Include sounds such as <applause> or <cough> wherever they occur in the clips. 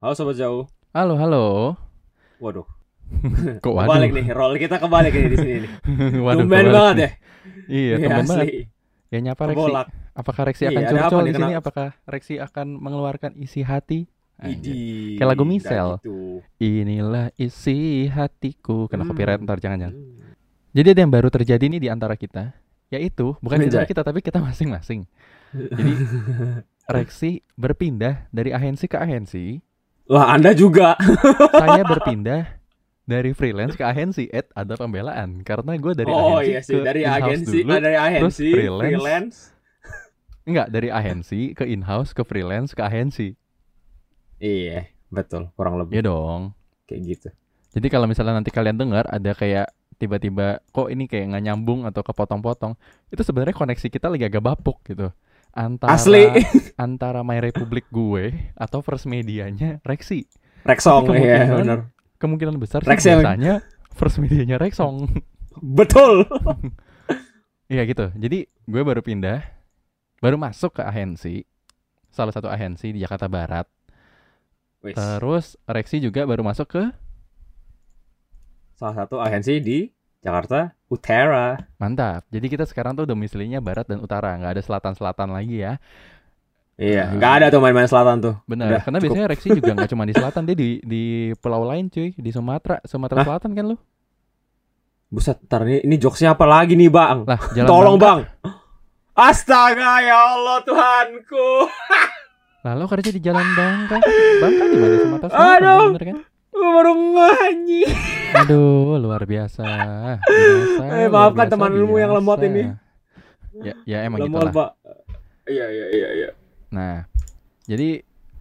Halo sobat jauh. Halo, halo. Waduh. <laughs> Kok waduh? Kebalik nih, roll kita kebalik nih di sini nih. <laughs> waduh, Tumben banget nih. ya. Iya, Iya, temen banget. Ya nyapa Reksi. Kebolak. Apakah Reksi Iya, akan curcol di sini? Apakah Reksi akan mengeluarkan isi hati? Idi. Kayak lagu Misel. gitu. Inilah isi hatiku. Kena Hmm. copyright ntar jangan-jangan. Hmm. Jadi ada yang baru terjadi nih di antara kita. Yaitu, bukan di antara kita, tapi kita masing-masing. <laughs> Jadi, Reksi berpindah dari agensi ke agensi. Lah, Anda juga. <laughs> Saya <laughs> berpindah dari freelance ke agensi. Ed, ada pembelaan. Karena gue dari oh agensi iya sih, ke dari agensi, dulu. ah, dari agensi, freelance. freelance. Enggak, dari agensi ke in-house ke freelance ke agensi. Iya, betul, kurang lebih Iya dong. kayak gitu. Jadi kalau misalnya nanti kalian dengar ada kayak tiba-tiba kok ini kayak nggak nyambung atau kepotong-potong, itu sebenarnya koneksi kita lagi agak bapuk gitu. Antara Asli. <laughs> antara My Republic gue atau First Medianya Rexi. Rexong ya, benar. Kemungkinan besar sih Rexel. biasanya First Medianya Rexong. <laughs> Betul. <laughs> Iya gitu. Jadi gue baru pindah, baru masuk ke agensi, salah satu agensi di Jakarta Barat. Terus Rexi juga baru masuk ke Salah satu agensi di Jakarta Utara. Mantap. Jadi kita sekarang tuh domisilinya barat dan utara, nggak ada selatan-selatan lagi ya. Iya, Ah. nggak ada tuh main-main selatan tuh. Benar. Udah, Karena cukup. biasanya Rexi juga nggak <laughs> cuma di selatan, dia di di pulau lain cuy, di Sumatera, Sumatera Hah? Selatan kan lu? Buset, ntar ini, ini jokesnya apa lagi nih bang? Lah, <laughs> jalan Tolong Bangka. bang. Astaga ya Allah Tuhanku. <laughs> Lah lo kerja di Jalan Bangka. Bangka di mana Sumatera Selatan? Aduh. Bener kan? Aduh, luar biasa. Biasa, Eh, maafkan biasa, teman ilmu yang lemot ini. Ya, ya emang gitu Lemot, lah. Pak. Iya iya iya iya. Nah, jadi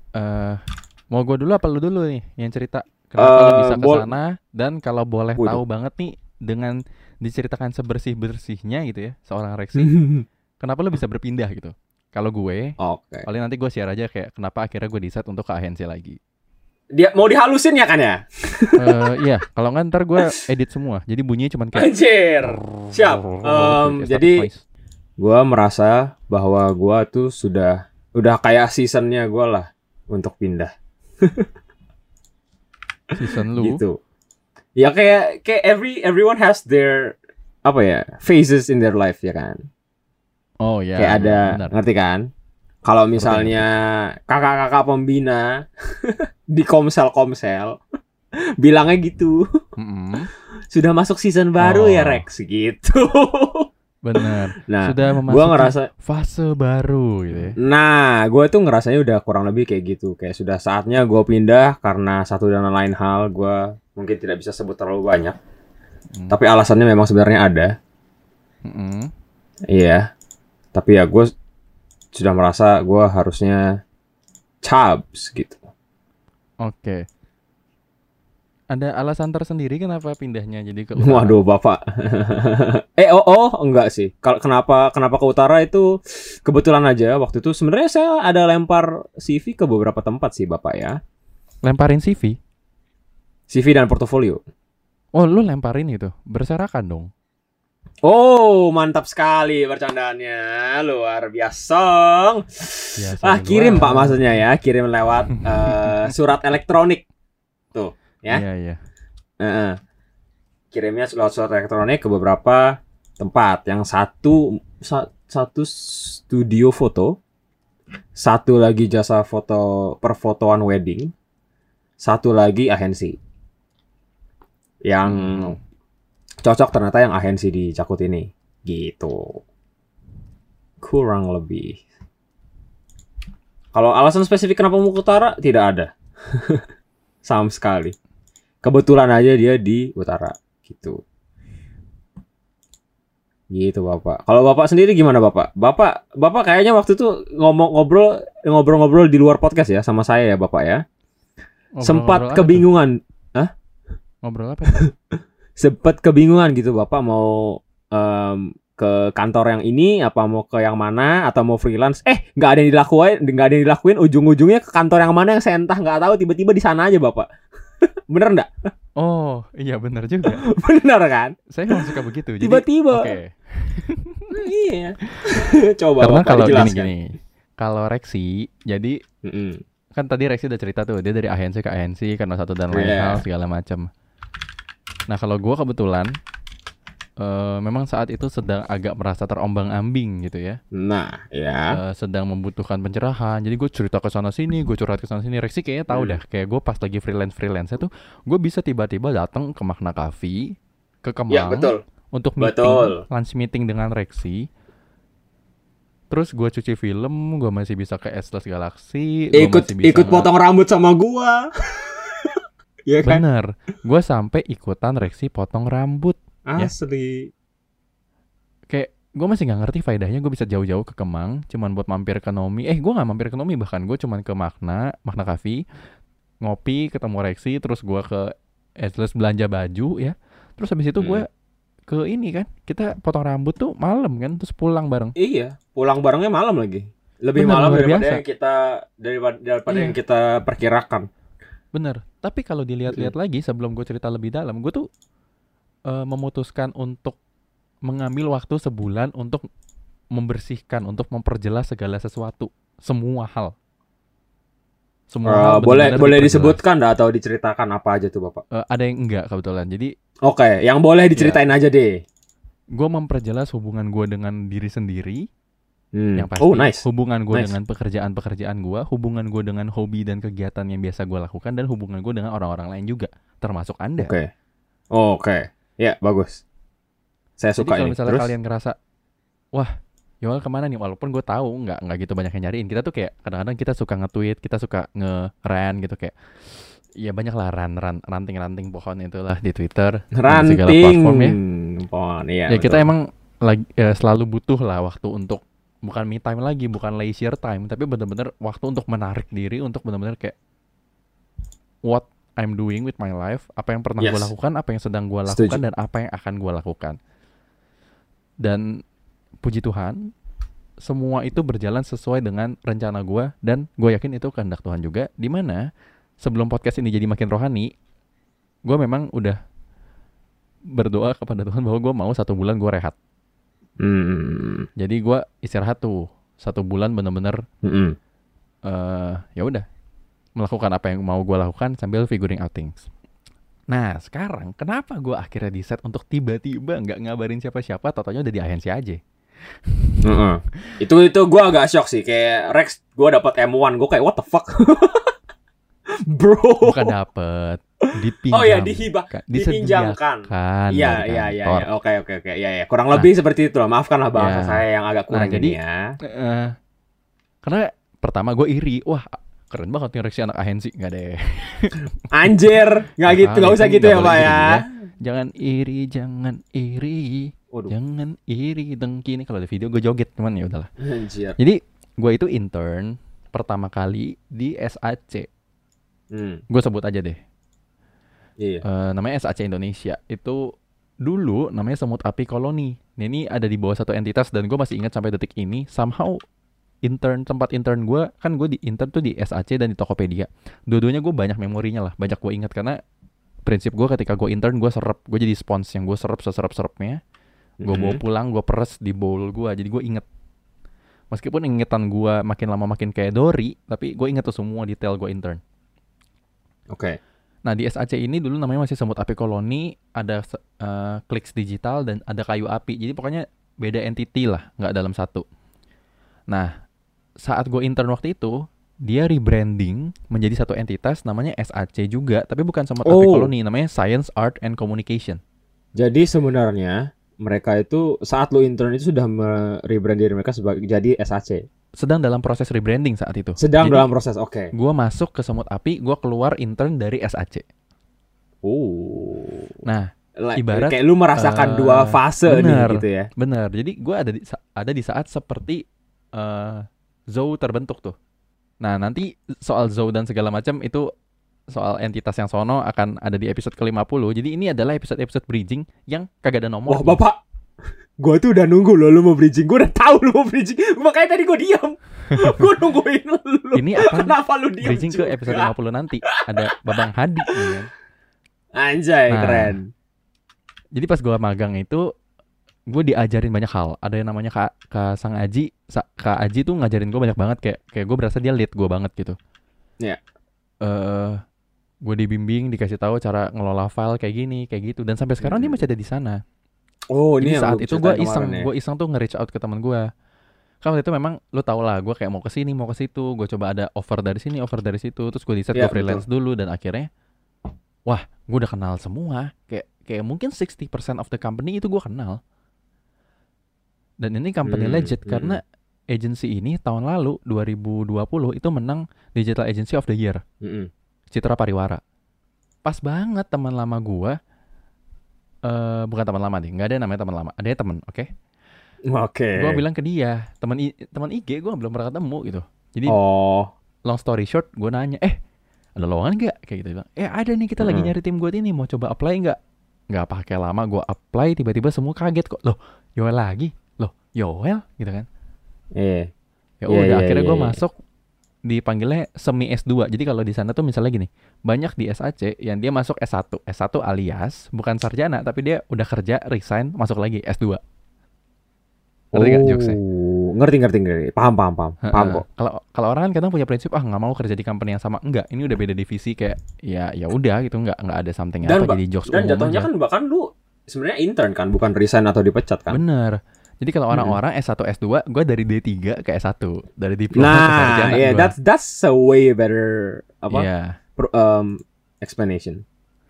eh mau gue dulu apa lu dulu nih yang cerita? Kenapa lu Eh, bisa ke sana dan kalau boleh Waduh. tahu banget nih dengan diceritakan sebersih-bersihnya gitu ya seorang Rexi, <laughs> kenapa lu bisa berpindah gitu? Kalau gue, Oke. paling nanti gue share aja kayak kenapa akhirnya gue decide untuk ke agensi lagi. Dia mau dihalusin ya kan ya? Eh iya, kalau nggak ntar gue edit semua. Jadi bunyinya cuma kayak Anjir. Siap. Kayak jadi gua merasa bahwa gua tuh sudah udah kayak seasonnya gua lah untuk pindah <laughs> season lu. gitu. Ya kayak kayak every everyone has their apa ya phases in their life ya kan. Oh ya. kayak ada benar. ngerti kan? Kalau misalnya kakak-kakak pembina <laughs> di komsel-komsel bilangnya gitu, Mm-mm, sudah masuk season baru ya Oh. Rex gitu. benar. Nah, Sudah gua ngerasa fase baru gitu ya. Nah, gue tuh ngerasanya udah kurang lebih kayak gitu. Kayak sudah saatnya gue pindah karena satu dan lain hal. Gue mungkin tidak bisa sebut terlalu banyak. Hmm. Tapi alasannya memang sebenarnya ada. Iya. Tapi ya gue sudah merasa gue harusnya cabs gitu. Oke. Ada alasan tersendiri kenapa pindahnya jadi ke utara? Waduh, bapak. <laughs> eh, oh, oh, enggak sih. Kalau kenapa kenapa ke utara itu kebetulan aja waktu itu sebenarnya saya ada lempar CV ke beberapa tempat sih, bapak ya. Lemparin CV. CV dan portofolio. Oh, lu lemparin itu. Berserakan dong. Oh, mantap sekali bercandaannya. Luar biasa. Biasa Ah, kirim luar. Pak maksudnya ya, kirim lewat <laughs> eh, surat elektronik. Tuh, ya. Iya, iya. Heeh. Kirimnya lewat surat elektronik ke beberapa tempat. Yang satu sa- satu studio foto, satu lagi jasa foto perfotoan wedding, satu lagi agensi. Yang Hmm. Cocok ternyata yang agensi di Cakut ini. Gitu. Kurang lebih. Kalau alasan spesifik kenapa mau ke utara tidak ada. <laughs> Sama sekali. Kebetulan aja dia di utara gitu. Gitu Bapak. Kalau Bapak sendiri gimana Bapak? Bapak Bapak kayaknya waktu itu ngomong ngobrol ngobrol-ngobrol di luar podcast ya sama saya ya Bapak ya. Ngobrol-ngobrol Sempat tuh? kebingungan, Ngobrol apa? <laughs> sempat kebingungan gitu Bapak mau em, ke kantor yang ini apa mau ke yang mana atau mau freelance eh nggak ada yang dilakuin nggak ada yang dilakuin ujung-ujungnya ke kantor yang mana yang saya entah nggak tahu tiba-tiba di sana aja bapak <laughs> bener nggak Oh, iya benar juga. <laughs> bener kan Saya memang suka begitu. Tiba-tiba Oke. iya <laughs> coba Karena bapak kalau gini dijelaskan gini. Kalau Rexi, jadi Mm-mm. kan tadi Rexi udah cerita tuh dia dari ANC ke ANC karena satu dan lain Iya. hal segala macam. Nah kalau gua kebetulan eh, memang saat itu sedang agak merasa terombang-ambing gitu ya, Nah, ya. Eh, sedang membutuhkan pencerahan. Jadi gue cerita ke sana sini, gue curhat ke sana sini. Rexi kayaknya tahu Hmm. dah, kayak gue pas lagi freelance freelance tuh, gue bisa tiba-tiba datang ke Makna Cafe ke Kemang Ya, betul. untuk meeting, Betul. lunch meeting dengan Rexi. Terus gue cuci film, gue masih bisa ke Atlas Galaxy, Ikut masih bisa ikut potong rambut sama gua. <laughs> Iya kan? Bener, gue sampai ikutan Rexi potong rambut. ya. Asli. Kayak gue masih nggak ngerti faedahnya gue bisa jauh-jauh ke Kemang, cuman buat mampir ke Nomi. Eh, gue nggak mampir ke Nomi bahkan gue cuman ke Makna, Makna Cafe, ngopi, ketemu Rexi, terus gue ke Atlas belanja baju ya. Terus habis itu gue ke ini kan, kita potong rambut tuh malam kan, terus pulang bareng. Iya, pulang barengnya malam lagi. Lebih Benar, malam daripada biasa. yang kita daripada, daripada Iya. yang kita perkirakan. Bener. Tapi kalau dilihat-lihat lagi sebelum gue cerita lebih dalam, gue tuh eh, memutuskan untuk mengambil waktu sebulan untuk membersihkan, untuk memperjelas segala sesuatu, semua hal. Semua hal boleh boleh diperjelas. disebutkan dah atau diceritakan apa aja tuh, Bapak? Eh, ada yang enggak kebetulan. Jadi Oke, yang boleh diceritain aja deh. gue memperjelas hubungan gue dengan diri sendiri, Hmm. yang pasti. Oh, nice. Hubungan gue Nice. dengan pekerjaan-pekerjaan gue, hubungan gue dengan hobi dan kegiatan yang biasa gue lakukan, dan hubungan gue dengan orang-orang lain juga, termasuk anda. Oke. Oh, Oke. Ya, bagus. Saya Jadi suka kalau ini. misalnya Terus? kalian ngerasa, wah, Yoel ke mana nih? Walaupun gue tahu nggak nggak gitu banyak yang nyariin. Kita tuh kayak kadang-kadang kita suka nge-tweet, kita suka nge-ran gitu kayak, ya banyak lah ran ran ranting ranting pohon itulah di Twitter. dan segala ranting. platform ya. Pohon, iya. Ya kita betul. emang lagi ya, selalu butuh lah waktu untuk bukan me time lagi, bukan leisure time, tapi bener-bener waktu untuk menarik diri untuk bener-bener kayak what I'm doing with my life, apa yang pernah gue Yes. lakukan, apa yang sedang gue Setuju. lakukan dan apa yang akan gue lakukan. Dan puji Tuhan, semua itu berjalan sesuai dengan rencana gue dan gue yakin itu kehendak Tuhan juga. Di mana sebelum podcast ini jadi makin rohani, gue memang udah berdoa kepada Tuhan bahwa gue mau satu bulan gue rehat. Hmm. Jadi gua istirahat tuh satu bulan bener-bener Hmm. eh ya udah melakukan apa yang mau gua lakukan sambil figuring out things. Nah sekarang kenapa gua akhirnya di set untuk tiba-tiba nggak ngabarin siapa-siapa, totalnya udah di ANC aja. Heeh. <laughs> Itu itu gua agak shock sih kayak Rex gua dapat M1 gua kayak what the fuck. <laughs> Bro. Bukan dapet, dipinjam. Oh ya dihibah, Kan, dipinjamkan. Iya iya iya iya. Oke oke oke. Iya iya. Kurang lebih seperti itu lah. Maafkan lah bahasa Ya. saya yang agak Nah, kurang jadi- ini ya. Eh, karena pertama gue iri, wah keren banget nih Rexy anak ahensi nggak deh. <laughs> Anjir, nggak gitu, nggak usah gitu ya pak gitu ya. Jangan iri, jangan iri. Waduh, Jangan iri dengki nih kalau ada video gue joget cuman ya udahlah. anjir. Jadi gue itu intern pertama kali di SAC. Hmm, Gue sebut aja deh. Iya. Eh, namanya SAC Indonesia. Itu dulu namanya Semut Api Koloni. Nah, ini ada di bawah satu entitas dan gue masih ingat sampai detik ini. Somehow intern tempat intern gue kan gue di intern tuh di SAC dan di Tokopedia. Dua-duanya gue banyak memorinya lah, banyak gue ingat karena prinsip gue ketika gue intern gue serap, gue jadi spons yang gue serap seserap serapnya. gue bawa Mhm. pulang gue peres di bowl gue jadi gue inget meskipun ingetan gue makin lama makin kayak Dori tapi gue inget tuh semua detail gue intern Oke. Nah di SAC ini dulu namanya masih semut api koloni ada se- eh, kliks digital dan ada kayu api jadi pokoknya beda entity lah nggak dalam satu nah saat gue intern waktu itu dia rebranding menjadi satu entitas namanya SAC juga tapi bukan semut api Oh. koloni namanya Science Art and Communication Jadi sebenarnya mereka itu saat lu intern itu sudah merebrand diri mereka sebagai jadi SAC. Sedang dalam proses rebranding saat itu Sedang Jadi- dalam proses. Oke. Gue masuk ke Semut Api, gue keluar intern dari SAC. Oh. Nah, Like, ibarat, kayak lu merasakan eh, dua fase nih bener. gitu ya. bener. Jadi gue ada di ada di saat seperti eh Zou terbentuk tuh. Nah, nanti soal Zou dan segala macam itu soal entitas yang sono akan ada di episode ke-50. Jadi ini adalah episode-episode bridging yang kagak ada nomor. Wah, Bapak. Gua tuh udah nunggu loh lu mau bridging. Gua udah tahu lu mau bridging. Makanya tadi gua diam. <laughs> gua nungguin lu. Ini akan Kenapa lu diam? bridging ke juga? episode 50 nanti. Ada Babang Hadi nih kan. Anjay, Nah, keren. Jadi pas gua magang itu gue diajarin banyak hal. Ada yang namanya Kak, Kak Sang Aji, Sa- Kak Aji tuh ngajarin gue banyak banget kayak kayak gue berasa dia lead gue banget gitu. Iya. Eh gue dibimbing, dikasih tahu cara ngelola file kayak gini, kayak gitu. Dan sampai sekarang dia Hmm. masih ada di sana. Oh, Jadi ini saat itu gue iseng, ya. gue iseng tuh nge-reach out ke teman gue. Kan waktu itu memang lu tau lah, gue kayak mau ke sini, mau ke situ, gue coba ada offer dari sini, offer dari situ, terus gue decide Iya, gue freelance dulu dan akhirnya, wah, gue udah kenal semua, kayak kayak mungkin 60% of the company itu gue kenal. Dan ini company Hmm, legit hmm. karena agency ini tahun lalu 2020 itu menang Digital Agency of the Year, Mm-mm. Citra Pariwara. Pas banget teman lama gua eh bukan teman lama nih, nggak ada yang namanya teman lama, ada teman, oke? Oke. Gue bilang ke dia, teman teman IG gue belum pernah ketemu gitu. Jadi Oh. long story short, gue nanya, eh ada lowongan nggak? Kayak gitu bilang, eh ada nih kita lagi Hmm. nyari tim gue ini, mau coba apply nggak? Nggak pakai lama, gue apply tiba-tiba semua kaget kok, loh Yoel lagi, loh Yoel gitu kan? Iya. Ya Iya, udah iya, akhirnya iya, gue iya. masuk dipanggilnya semi S2. Jadi kalau di sana tuh misalnya gini, banyak di SAC yang dia masuk S1. S1 alias bukan sarjana tapi dia udah kerja, resign, masuk lagi S2. Ngerti nggak jokesnya? Oh, ngerti ngerti ngerti. Paham paham paham. Paham kok. Kalau kalau orang kan kadang punya prinsip ah nggak mau kerja di company yang sama. Enggak, ini udah beda divisi kayak ya ya udah gitu nggak nggak ada something Dan apa jadi jokes Dan umum jatuhnya aja. kan bahkan lu sebenarnya intern kan, bukan resign atau dipecat kan? Bener. Jadi kalau orang-orang S1 S2, gue dari D3 ke S1, dari diploma ke Nah, sarjana yeah, gua. that's that's a way better apa Iya. pro- um, explanation.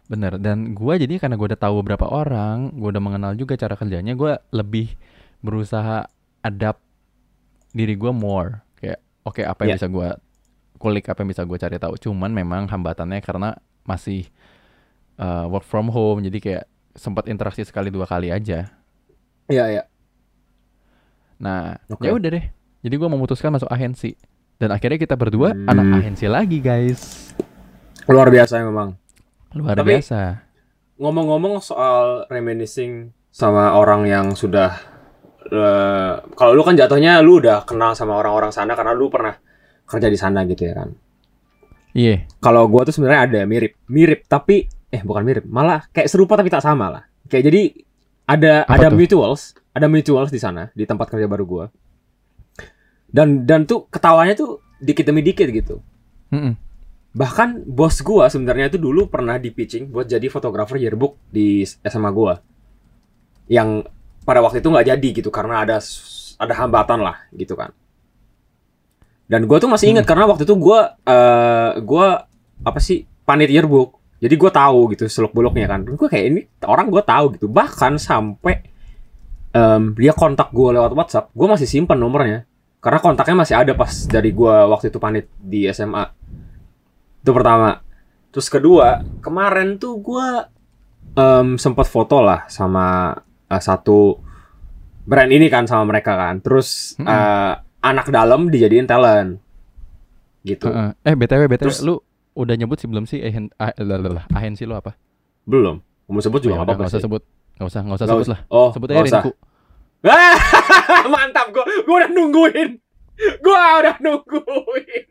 Bener, dan gua jadi karena gua udah tahu beberapa orang, gua udah mengenal juga cara kerjanya, gua lebih berusaha adapt diri gua more. Kayak, oke apa yang Yeah. bisa gua kulik, apa yang bisa gua cari tahu. Cuman memang hambatannya karena masih uh, work from home, jadi kayak sempat interaksi sekali dua kali aja. Iya iya. Nah, Oke. ya udah deh. Jadi gua memutuskan masuk agensi. Dan akhirnya kita berdua Hmm. anak agensi lagi, guys. Luar biasa memang. Luar Tapi- biasa. Ngomong-ngomong soal reminiscing sama orang yang sudah eh, kalau lu kan jatuhnya lu udah kenal sama orang-orang sana karena lu pernah kerja di sana gitu ya kan. Iya. Kalau gua tuh sebenarnya ada mirip, mirip tapi eh bukan mirip, malah kayak serupa tapi tak sama lah. Kayak jadi ada Apa ada tuh? mutuals, ada mutuals di sana di tempat kerja baru gua. Dan dan tuh ketawanya tuh dikit demi dikit gitu. Mm-mm. Bahkan bos gua sebenarnya itu dulu pernah di pitching buat jadi fotografer yearbook di SMA gua. Yang pada waktu itu nggak jadi gitu karena ada ada hambatan lah gitu kan. Dan gua tuh masih ingat karena waktu itu gua eh gua apa sih panit yearbook. Jadi gua tahu gitu seluk beluknya kan. Gue kayak ini orang gua tahu gitu. Bahkan sampai em, dia kontak gua lewat WhatsApp, gua masih simpen nomornya. Karena kontaknya masih ada pas dari gua waktu itu panit di SMA. Itu pertama. Terus kedua, kemarin tuh gua em, sempat foto lah sama eh, satu brand ini kan sama mereka kan. Terus Mm-mm. eh, anak dalam dijadiin talent. Gitu. Heeh. Eh BTW BTW Terus- lu udah nyebut sih belum sih ah, ahensi lu apa? Belum. Mau sebut Oh, ya juga nggak udah, apa-apa nggak usah sebut. Nggak usah, nggak usah Nggak sebut lah. Oh, Sebut aja. Rinku. <laughs> Mantap gua. Gua udah nungguin. Gua udah nungguin.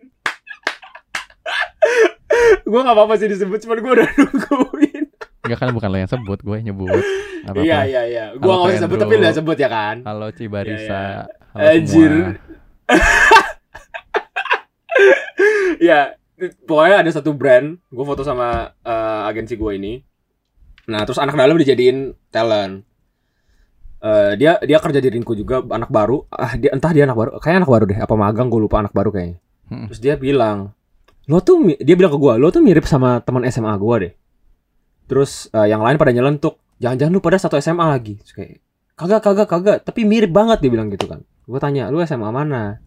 gua nggak apa-apa sih disebut, cuman gua udah <laughs> nungguin. Enggak kan bukan lo yang sebut, gue yang nyebut. Iya iya iya. Gua nggak usah sebut tapi udah sebut ya kan. Halo Cibarisa. Iya, Halo Anjir. <laughs> ya pokoknya ada satu brand gue foto sama eh, agensi gue ini nah terus anak dalam dijadiin talent. Eh, dia dia kerja di Rinku juga anak baru. Ah dia entah dia anak baru kayak anak baru deh apa magang gue lupa anak baru kayaknya. Mm-mm. terus dia bilang lo tuh mi-" dia bilang ke gue lo tuh mirip sama teman SMA gue deh. Terus eh, yang lain pada nyelentuk jangan-jangan lu pada satu SMA lagi. Terus kayak kagak kagak kagak tapi mirip banget dia bilang gitu kan. Gue tanya lu SMA mana?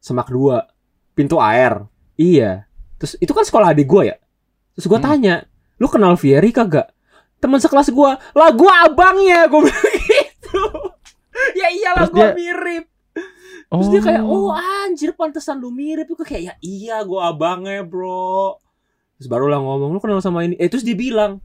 Semak dua pintu air. Iya. Terus itu kan sekolah adik gue ya? Terus gue Hmm. tanya lu kenal Fieri kagak teman sekelas gue lah gue abangnya gue bilang <laughs> gitu. Ya iyalah gue dia- mirip. Terus dia kayak oh. Anjir pantesan lu mirip. Gue kayak ya iya gue abangnya bro. Terus barulah ngomong lu kenal sama ini? Eh terus dia bilang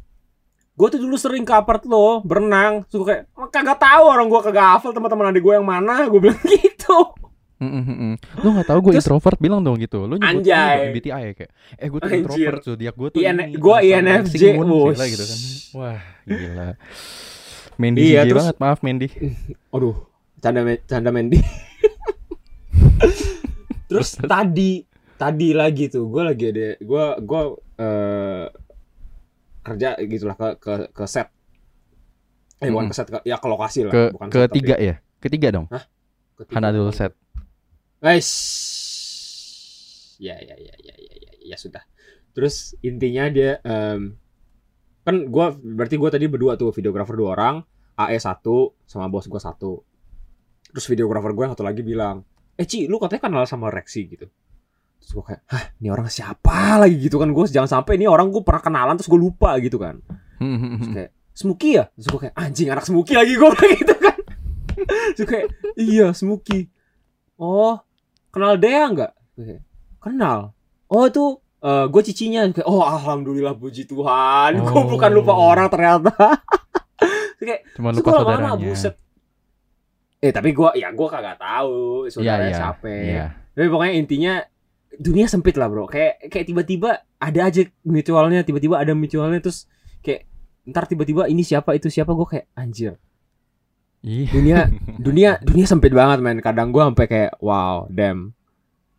gue tuh dulu sering ke apart lo berenang. Gue kayak "Oh, kagak tahu orang gue kagak hafal teman-teman adik gue yang mana. Gue bilang <laughs> gitu Mm-mm, mm-mm. Lu gak tahu gue introvert bilang dong gitu. Lu nyebut Anjay. MBTI ya kayak. Eh gue tuh Anjir. introvert zodiak gue tuh IN ini. gua Sun INFJ, gila gitu kan. Wah, gila. Mandy Iya, terus- banget, maaf Mandy. <laughs> Aduh, canda canda Mendy. <laughs> Terus tadi tadi lagi tuh gue lagi ada gue gue eh, kerja gitulah ke ke ke set eh bukan Mm-mm. ke set ke, ya ke lokasi lah Ke bukan set, tapi- ketiga ya? Ketiga dong. ketiga. Hanadul set. Guys, ya ya ya ya ya ya, ya sudah. Terus intinya dia em, kan gua berarti gua tadi berdua tuh videografer dua orang, AE satu sama bos gua satu. Terus videografer gue yang satu lagi bilang, eh Ci, lu katanya kenal sama Rexy gitu. Terus gue kayak, hah, ini orang siapa lagi gitu kan gue jangan sampai ini orang gue pernah kenalan terus gue lupa gitu kan. Terus kayak Smokey ya? Terus gue kayak anjing anak Smokey lagi gue gitu kan. <laughs> Terus kayak iya Smokey. Oh kenal Dea nggak? Gue Kenal. Oh itu gue cicinya. Oh alhamdulillah puji Tuhan. <laughs> Gue Oh. bukan lupa orang ternyata. <laughs> Kayak Cuma lupa saudaranya. buset. Eh tapi gue ya gue kagak tahu saudaranya iya. siapa. Iya. Tapi pokoknya intinya dunia sempit lah bro. Kayak kayak tiba-tiba ada aja mutualnya, tiba-tiba ada mutualnya terus kayak ntar tiba-tiba ini siapa itu siapa gue kayak anjir. Iya. Dunia <laughs> dunia dunia sempit banget men. Kadang gue sampai kayak wow, damn.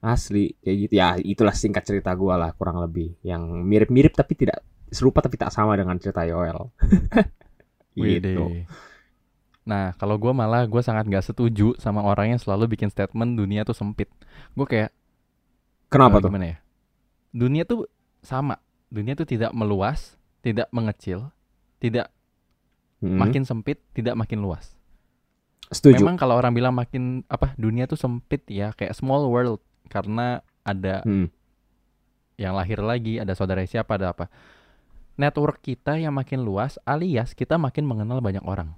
Asli kayak gitu ya. Itulah singkat cerita gue lah kurang lebih yang mirip-mirip tapi tidak serupa tapi tak sama dengan cerita Yoel. <laughs> Gitu. Nah, kalau gue malah gue sangat gak setuju sama orang yang selalu bikin statement dunia tuh sempit. Gue kayak Kenapa eh, tuh? Gimana ya? Dunia tuh sama. Dunia tuh tidak meluas, tidak mengecil, tidak Hmm, makin sempit, tidak makin luas. Setuju. Memang kalau orang bilang makin apa dunia tuh sempit ya kayak small world karena ada Hmm. yang lahir lagi, ada saudara siapa, ada apa. Network kita yang makin luas alias kita makin mengenal banyak orang.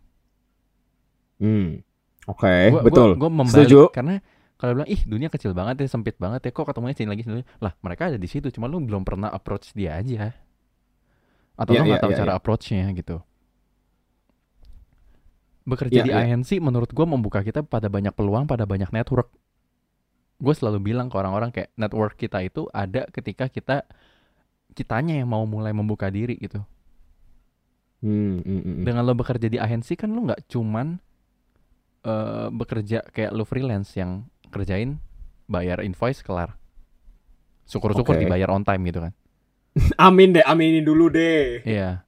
Hmm. Oke, Gua- betul. Gua, gua membalik Setuju. karena kalau bilang ih dunia kecil banget ya, sempit banget ya, kok ketemunya sini lagi sini. Lah, mereka ada di situ, cuma lu belum pernah approach dia aja. Atau Iya, lu nggak iya, tahu iya, cara iya. approach-nya gitu. Bekerja Iya, di iya. agensi menurut gua membuka kita pada banyak peluang, pada banyak network. Gue selalu bilang ke orang-orang kayak network kita itu ada ketika kita kitanya yang mau mulai membuka diri gitu. Hmm, hmm, hmm, hmm. Dengan lo bekerja di agensi kan lo nggak cuman eh, bekerja kayak lo freelance yang kerjain bayar invoice kelar. Syukur-syukur Oke. dibayar on time gitu kan. <laughs> Amin deh, aminin dulu deh. Iya,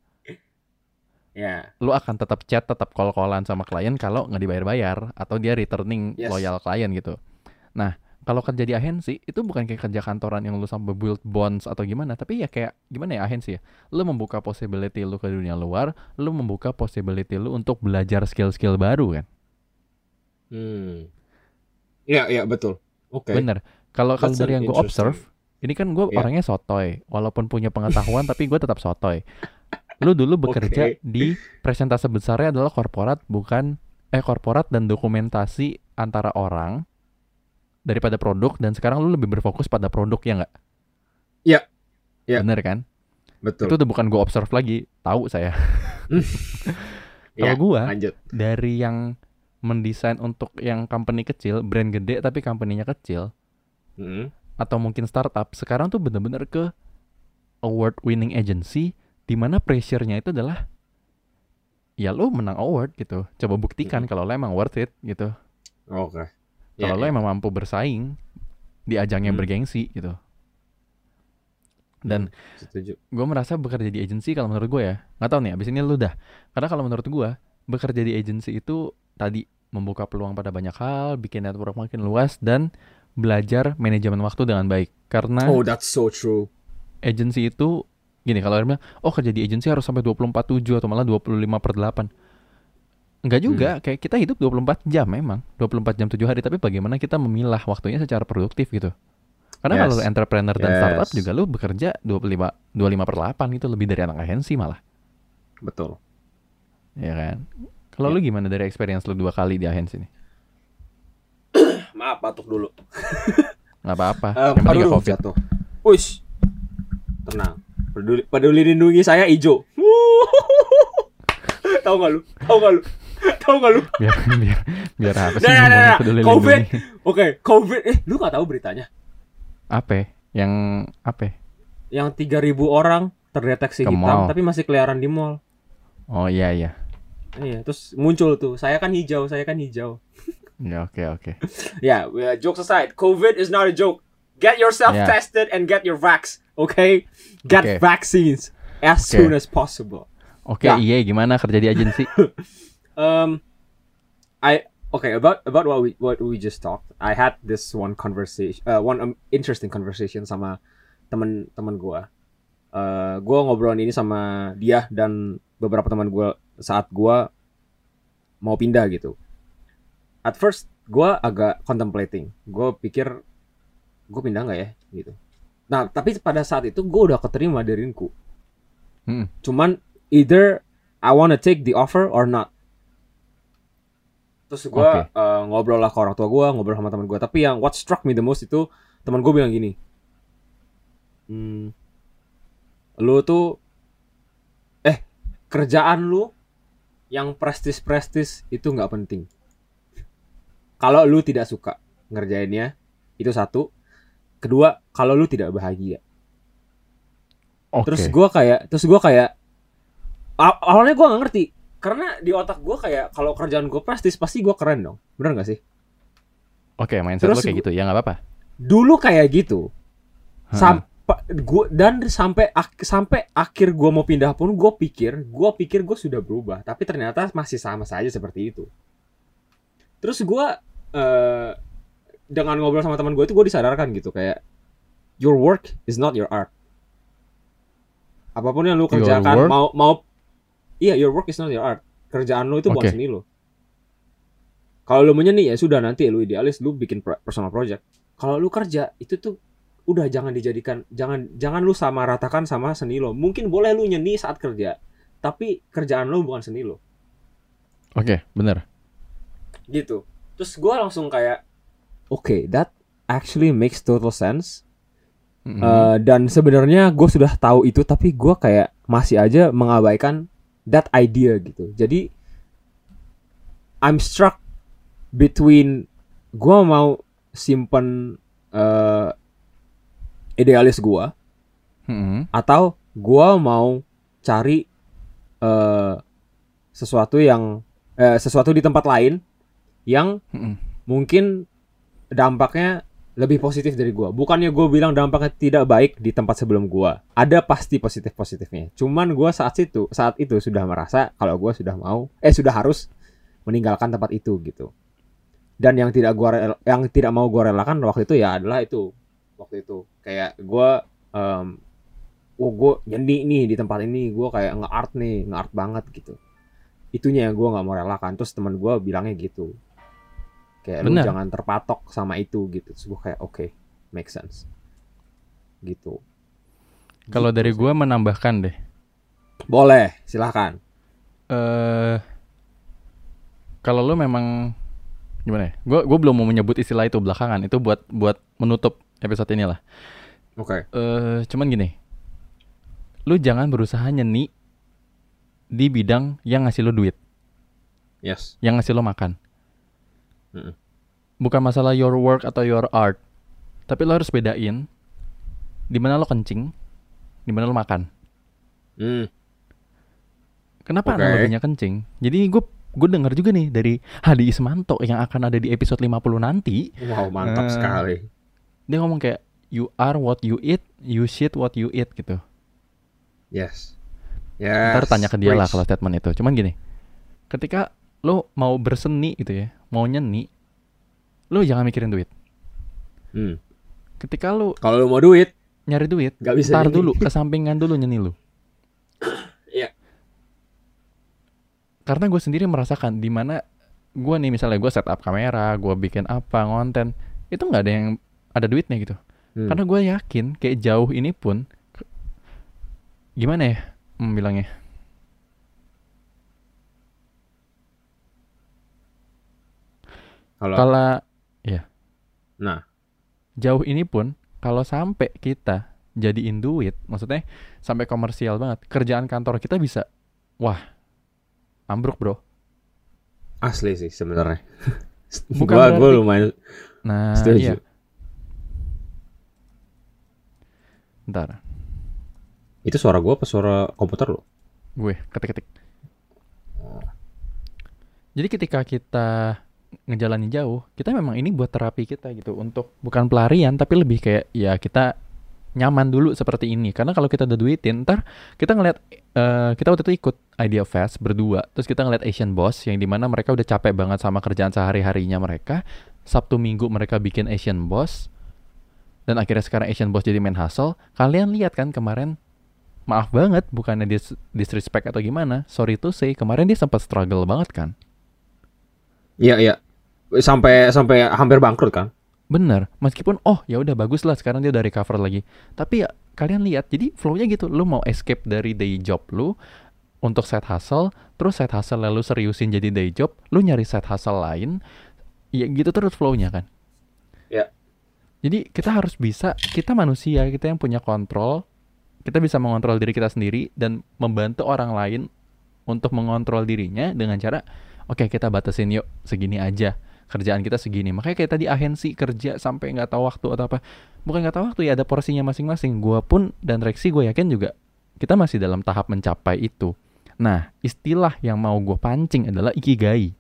Ya. lo akan tetap chat, tetap call-callan sama klien kalau nggak dibayar-bayar atau dia returning Yes. loyal klien gitu. Nah, kalau kerja di agensi itu bukan kayak kerja kantoran yang lo sampai build bonds atau gimana, tapi ya kayak gimana ya agensi ya. Lo membuka possibility lo ke dunia luar, lo membuka possibility lo untuk belajar skill-skill baru kan. Hmm. Iya, iya betul. Oke. Bener. Kalau kalau dari an yang gue observe, ini kan gue Yeah. orangnya sotoy. Walaupun punya pengetahuan, tapi gue tetap sotoy. Lu dulu bekerja Oke. di presentase besarnya adalah korporat, bukan eh korporat dan dokumentasi antara orang daripada produk. Dan sekarang lu lebih berfokus pada produk ya nggak? Iya. Iya. Bener kan? Betul. Itu udah bukan gue observe lagi. Tahu saya. <laughs> Ya, Kalau gue lanjut. dari yang mendesain untuk yang company kecil, brand gede tapi company-nya kecil, Hmm. atau mungkin startup sekarang tuh bener-bener ke award winning agency di mana pressure-nya itu adalah ya lo menang award gitu coba buktikan kalau lo emang worth it gitu Oke. kalau Ya, lo ya. emang mampu bersaing di ajang yang Hmm. bergengsi gitu dan setuju. gue merasa bekerja di agency kalau menurut gue ya nggak tahu nih abis ini lu dah karena kalau menurut gue bekerja di agency itu tadi membuka peluang pada banyak hal bikin network makin luas dan belajar manajemen waktu dengan baik karena Oh, that's so true. agency itu gini kalau bilang oh kerja di agency harus sampai 24/7 atau malah 25 per 8 Enggak juga, kayak kita hidup 24 jam memang 24 jam 7 hari Tapi bagaimana kita memilah waktunya secara produktif gitu Karena Yes. kalau entrepreneur dan Yes. startup juga lu bekerja 25, 25 per 8 itu lebih dari anak agensi malah Betul. Ya kan Kalau Ya. lu gimana dari experience lu dua kali di agensi nih? <coughs> Maaf, batuk dulu. Nggak apa-apa, yang penting aduh, nggak covid jatuh. Uish. Tenang. Peduli, peduli lindungi saya hijau. <laughs> Tahu nggak lu? Tahu nggak lu? Tahu nggak lu? biar, biar, biar apa sih Nah, nah, ngomongnya nah, peduli COVID. Oke, COVID. Eh, lu nggak tahu beritanya? Apa? Yang apa? Yang 3000 orang terdeteksi Ke hitam mall. tapi masih keliaran di mall. Oh iya iya Iya, terus muncul tuh. Saya kan hijau, saya kan hijau. Ya oke oke <laughs> Ya, yeah, jokes aside, COVID is not a joke. Get yourself Yeah. tested and get your vax. Okay? Get Okay. vaccines as Okay. soon as possible. Oke, Ya. iya gimana kerja di agensi? <laughs> Um, I okay about about what we what we just talked. I had this one conversation, uh, one um, interesting conversation sama teman-teman gua. Uh, gua ngobrolin ini sama dia dan beberapa teman gua saat gua mau pindah gitu. At first, gua agak contemplating. Gua pikir gue pindah nggak ya gitu. Nah, tapi pada saat itu gue udah keterima di Rinku. Hmm. Cuman either I wanna take the offer or not. Terus gue Oke. ngobrol lah ke orang tua gue, ngobrol sama teman gue. Tapi yang what struck me the most itu teman gue bilang gini, hmm, lu tuh, eh kerjaan lu yang prestis-prestis itu nggak penting. Kalau lu tidak suka ngerjainnya, itu satu. Kedua, kalau lu tidak bahagia. Oke. Terus gue kayak, terus gue kayak, aw- awalnya gue nggak ngerti, karena di otak gue kayak kalau kerjaan gue prestis pasti gue keren dong, bener gak sih? Oke, mindset Terus lu kayak gitu. Ya nggak apa-apa. Dulu kayak gitu, sampai gue dan sampai ak- sampai akhir gue mau pindah pun gue pikir, gue pikir gue sudah berubah, tapi ternyata masih sama saja seperti itu. Terus gue eh dengan ngobrol sama teman gue itu gue disadarkan gitu kayak your work is not your art. Apa pun yang lu kerjakan mau mau iya your work is not your art. Kerjaan lu itu bukan Oke. seni lu. Kalau lu menyeni ya sudah nanti lu idealis lu bikin personal project. Kalau lu kerja itu tuh udah jangan dijadikan jangan jangan lu sama ratakan sama seni lo. Mungkin boleh lu nyeni saat kerja, tapi kerjaan lu bukan seni lo. Oke, bener. Gitu. Terus gua langsung kayak oke, that actually makes total sense. Mm-mm. Eh, dan sebenarnya gue sudah tahu itu tapi gue kayak masih aja mengabaikan that idea gitu jadi I'm struck between gue mau simpen eh, idealis gue Mm-mm. atau gue mau cari eh, sesuatu yang eh, sesuatu di tempat lain yang Mm-mm. mungkin dampaknya lebih positif dari gua. Bukannya gue bilang dampaknya tidak baik di tempat sebelum gua. Ada pasti positif positifnya. Cuman gua saat itu saat itu sudah merasa kalau gua sudah mau eh sudah harus meninggalkan tempat itu gitu. Dan yang tidak gua yang tidak mau gua relakan waktu itu ya adalah itu waktu itu kayak gua em oh gue nyeni nih di tempat ini gue kayak nge-art nih nge-art banget gitu itunya yang gue nggak mau relakan terus teman gue bilangnya gitu kayak lu Benar. jangan terpatok sama itu gitu terus gue kayak oke make sense gitu Kalau Gitu dari gua menambahkan deh. boleh silahkan eh kalau lu memang gimana ya? Gua gua belum mau menyebut istilah itu belakangan. Itu buat buat menutup episode ini lah. oke Eh cuman gini. Lu jangan berusaha nyeni di bidang yang ngasih lu duit, yes yang ngasih lu makan. Bukan masalah your work atau your art. Tapi lo harus bedain di mana lo kencing, di mana lo makan. hmm Kenapa Oke. analoginya kencing? Jadi gue gue dengar juga nih dari Hadi Ismanto yang akan ada di episode 50 nanti. wow mantap Eh. sekali Dia ngomong kayak you are what you eat, you shit what you eat gitu. yes yes Ntar tanya ke dia lah kalau statement itu. Cuman gini, ketika lo mau berseni gitu ya, mau nyeni, lo jangan mikirin duit. hmm. Ketika lo kalau lu mau duit nyari duit, nggak bisa tar dulu, <laughs> kesampingan dulu nyeni lo. Iya. Karena gue sendiri merasakan di mana gue nih misalnya gue setup kamera, gue bikin apa konten, itu nggak ada yang ada duitnya gitu. Hmm. Karena gue yakin kayak jauh ini pun gimana ya hmm, bilangnya? Kalau Kalau nah jauh ini pun kalau sampai kita jadiin duit, maksudnya sampai komersial banget, kerjaan kantor kita bisa wah ambruk bro. asli sih sebenarnya <laughs> Bukan gua gua lumayan Nah Setuju. iya. Ntar itu suara gua apa suara komputer lo gue ketik-ketik. Jadi ketika kita ngejalanin jauh, kita memang ini buat terapi kita gitu untuk bukan pelarian tapi lebih kayak ya kita nyaman dulu seperti ini. Karena kalau kita udah duitin ntar kita ngeliat eh, kita waktu itu ikut Idea Fest berdua terus kita ngeliat Asian Boss yang di mana mereka udah capek banget sama kerjaan sehari harinya mereka. Sabtu Minggu mereka bikin Asian Boss dan akhirnya sekarang Asian Boss jadi main hustle. Kalian lihat kan kemarin maaf banget bukannya dis disrespect atau gimana sorry to say kemarin dia sempat struggle banget kan Iya iya. Sampai sampai hampir bangkrut kan? Bener, meskipun oh ya udah bagus lah sekarang dia udah recover lagi. Tapi ya kalian lihat, jadi flow-nya gitu, lu mau escape dari day job lu untuk side hustle, terus side hustle lalu seriusin jadi day job, lu nyari side hustle lain, ya gitu terus flow-nya kan. Ya. Jadi kita harus bisa, kita manusia, kita yang punya kontrol, kita bisa mengontrol diri kita sendiri dan membantu orang lain untuk mengontrol dirinya dengan cara, oke kita batasin yuk segini aja. Kerjaan kita segini. Makanya kayak tadi agensi kerja sampai nggak tahu waktu atau apa. Bukan nggak tahu waktu ya ada porsinya masing-masing. Gua pun dan Rexi gue yakin juga kita masih dalam tahap mencapai itu. Nah istilah yang mau gue pancing adalah ikigai.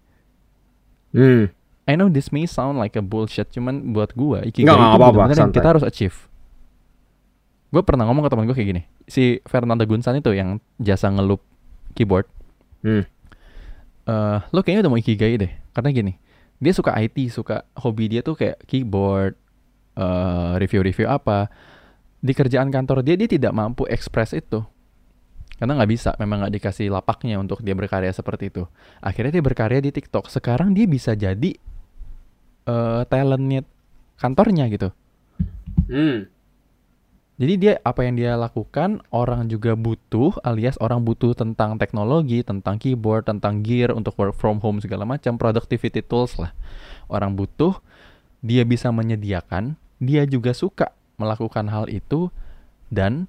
Hmm. I know this may sound like a bullshit cuman buat gua ikigai Nggak, itu apa-apa, bener-bener yang kita harus achieve. Gue pernah ngomong ke teman gue kayak gini. Si Fernanda Gunsan itu yang jasa ngelup keyboard. Hmm. Eh lo kayaknya udah mau ikigai deh. Karena gini dia suka IT suka hobi dia tuh kayak keyboard eh review-review apa. Di kerjaan kantor dia dia tidak mampu ekspres itu. Karena nggak bisa memang nggak dikasih lapaknya untuk dia berkarya seperti itu. Akhirnya dia berkarya di TikTok. Sekarang dia bisa jadi eh talentnya kantornya gitu. Hmm. Jadi dia apa yang dia lakukan orang juga butuh alias orang butuh tentang teknologi, tentang keyboard, tentang gear untuk work from home segala macam productivity tools lah. Orang butuh, dia bisa menyediakan, dia juga suka melakukan hal itu dan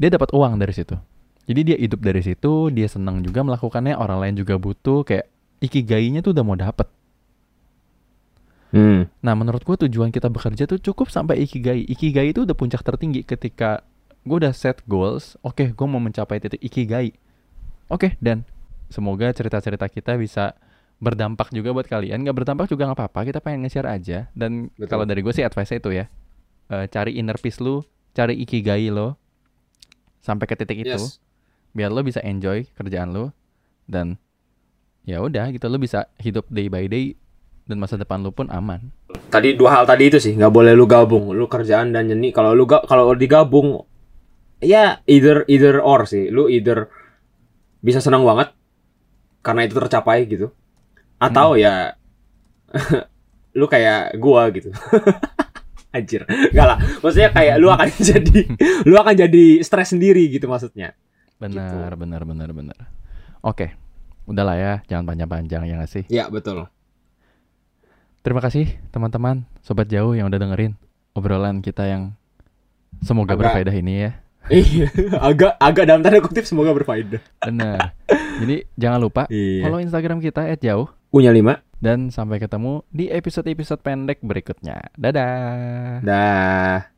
dia dapat uang dari situ. Jadi dia hidup dari situ, dia senang juga melakukannya, orang lain juga butuh kayak ikigainya tuh udah mau dapet. Hmm. Nah, menurut gue tujuan kita bekerja tuh cukup sampai ikigai. Ikigai itu udah puncak tertinggi ketika gue udah set goals. Oke, gue mau mencapai titik ikigai. Oke, dan semoga cerita-cerita kita bisa berdampak juga buat kalian. Gak berdampak juga nggak apa-apa. Kita pengen nge-share aja. Dan Betul. kalau dari gue sih advice itu ya, Eh, cari inner peace lu, cari ikigai lo, sampai ke titik itu, Yes. biar lo bisa enjoy kerjaan lo dan ya udah gitu lo bisa hidup day by day dan masa depan lo pun aman. Tadi dua hal tadi itu sih nggak boleh lu gabung. Lu kerjaan dan nyeni. Kalau lu ga- kalau digabung, ya either either or sih. Lu either bisa senang banget karena itu tercapai gitu, atau ya <laughs> lu kayak gua gitu. <laughs> Anjir, enggak lah. Maksudnya kayak lu akan <laughs> jadi lu akan jadi stres sendiri gitu maksudnya. Benar, benar, benar, benar. Oke, udahlah ya, jangan panjang-panjang ya nggak sih. Ya betul. Terima kasih teman-teman, sobat jauh yang udah dengerin obrolan kita yang semoga Agak- berfaedah ini ya. <laughs> Iya, agak agak dalam tanda kutip semoga berfaedah. Benar. Jadi jangan lupa Iya. follow Instagram kita @jauh Punya lima. dan sampai ketemu di episode-episode pendek berikutnya. Dadah. Dah.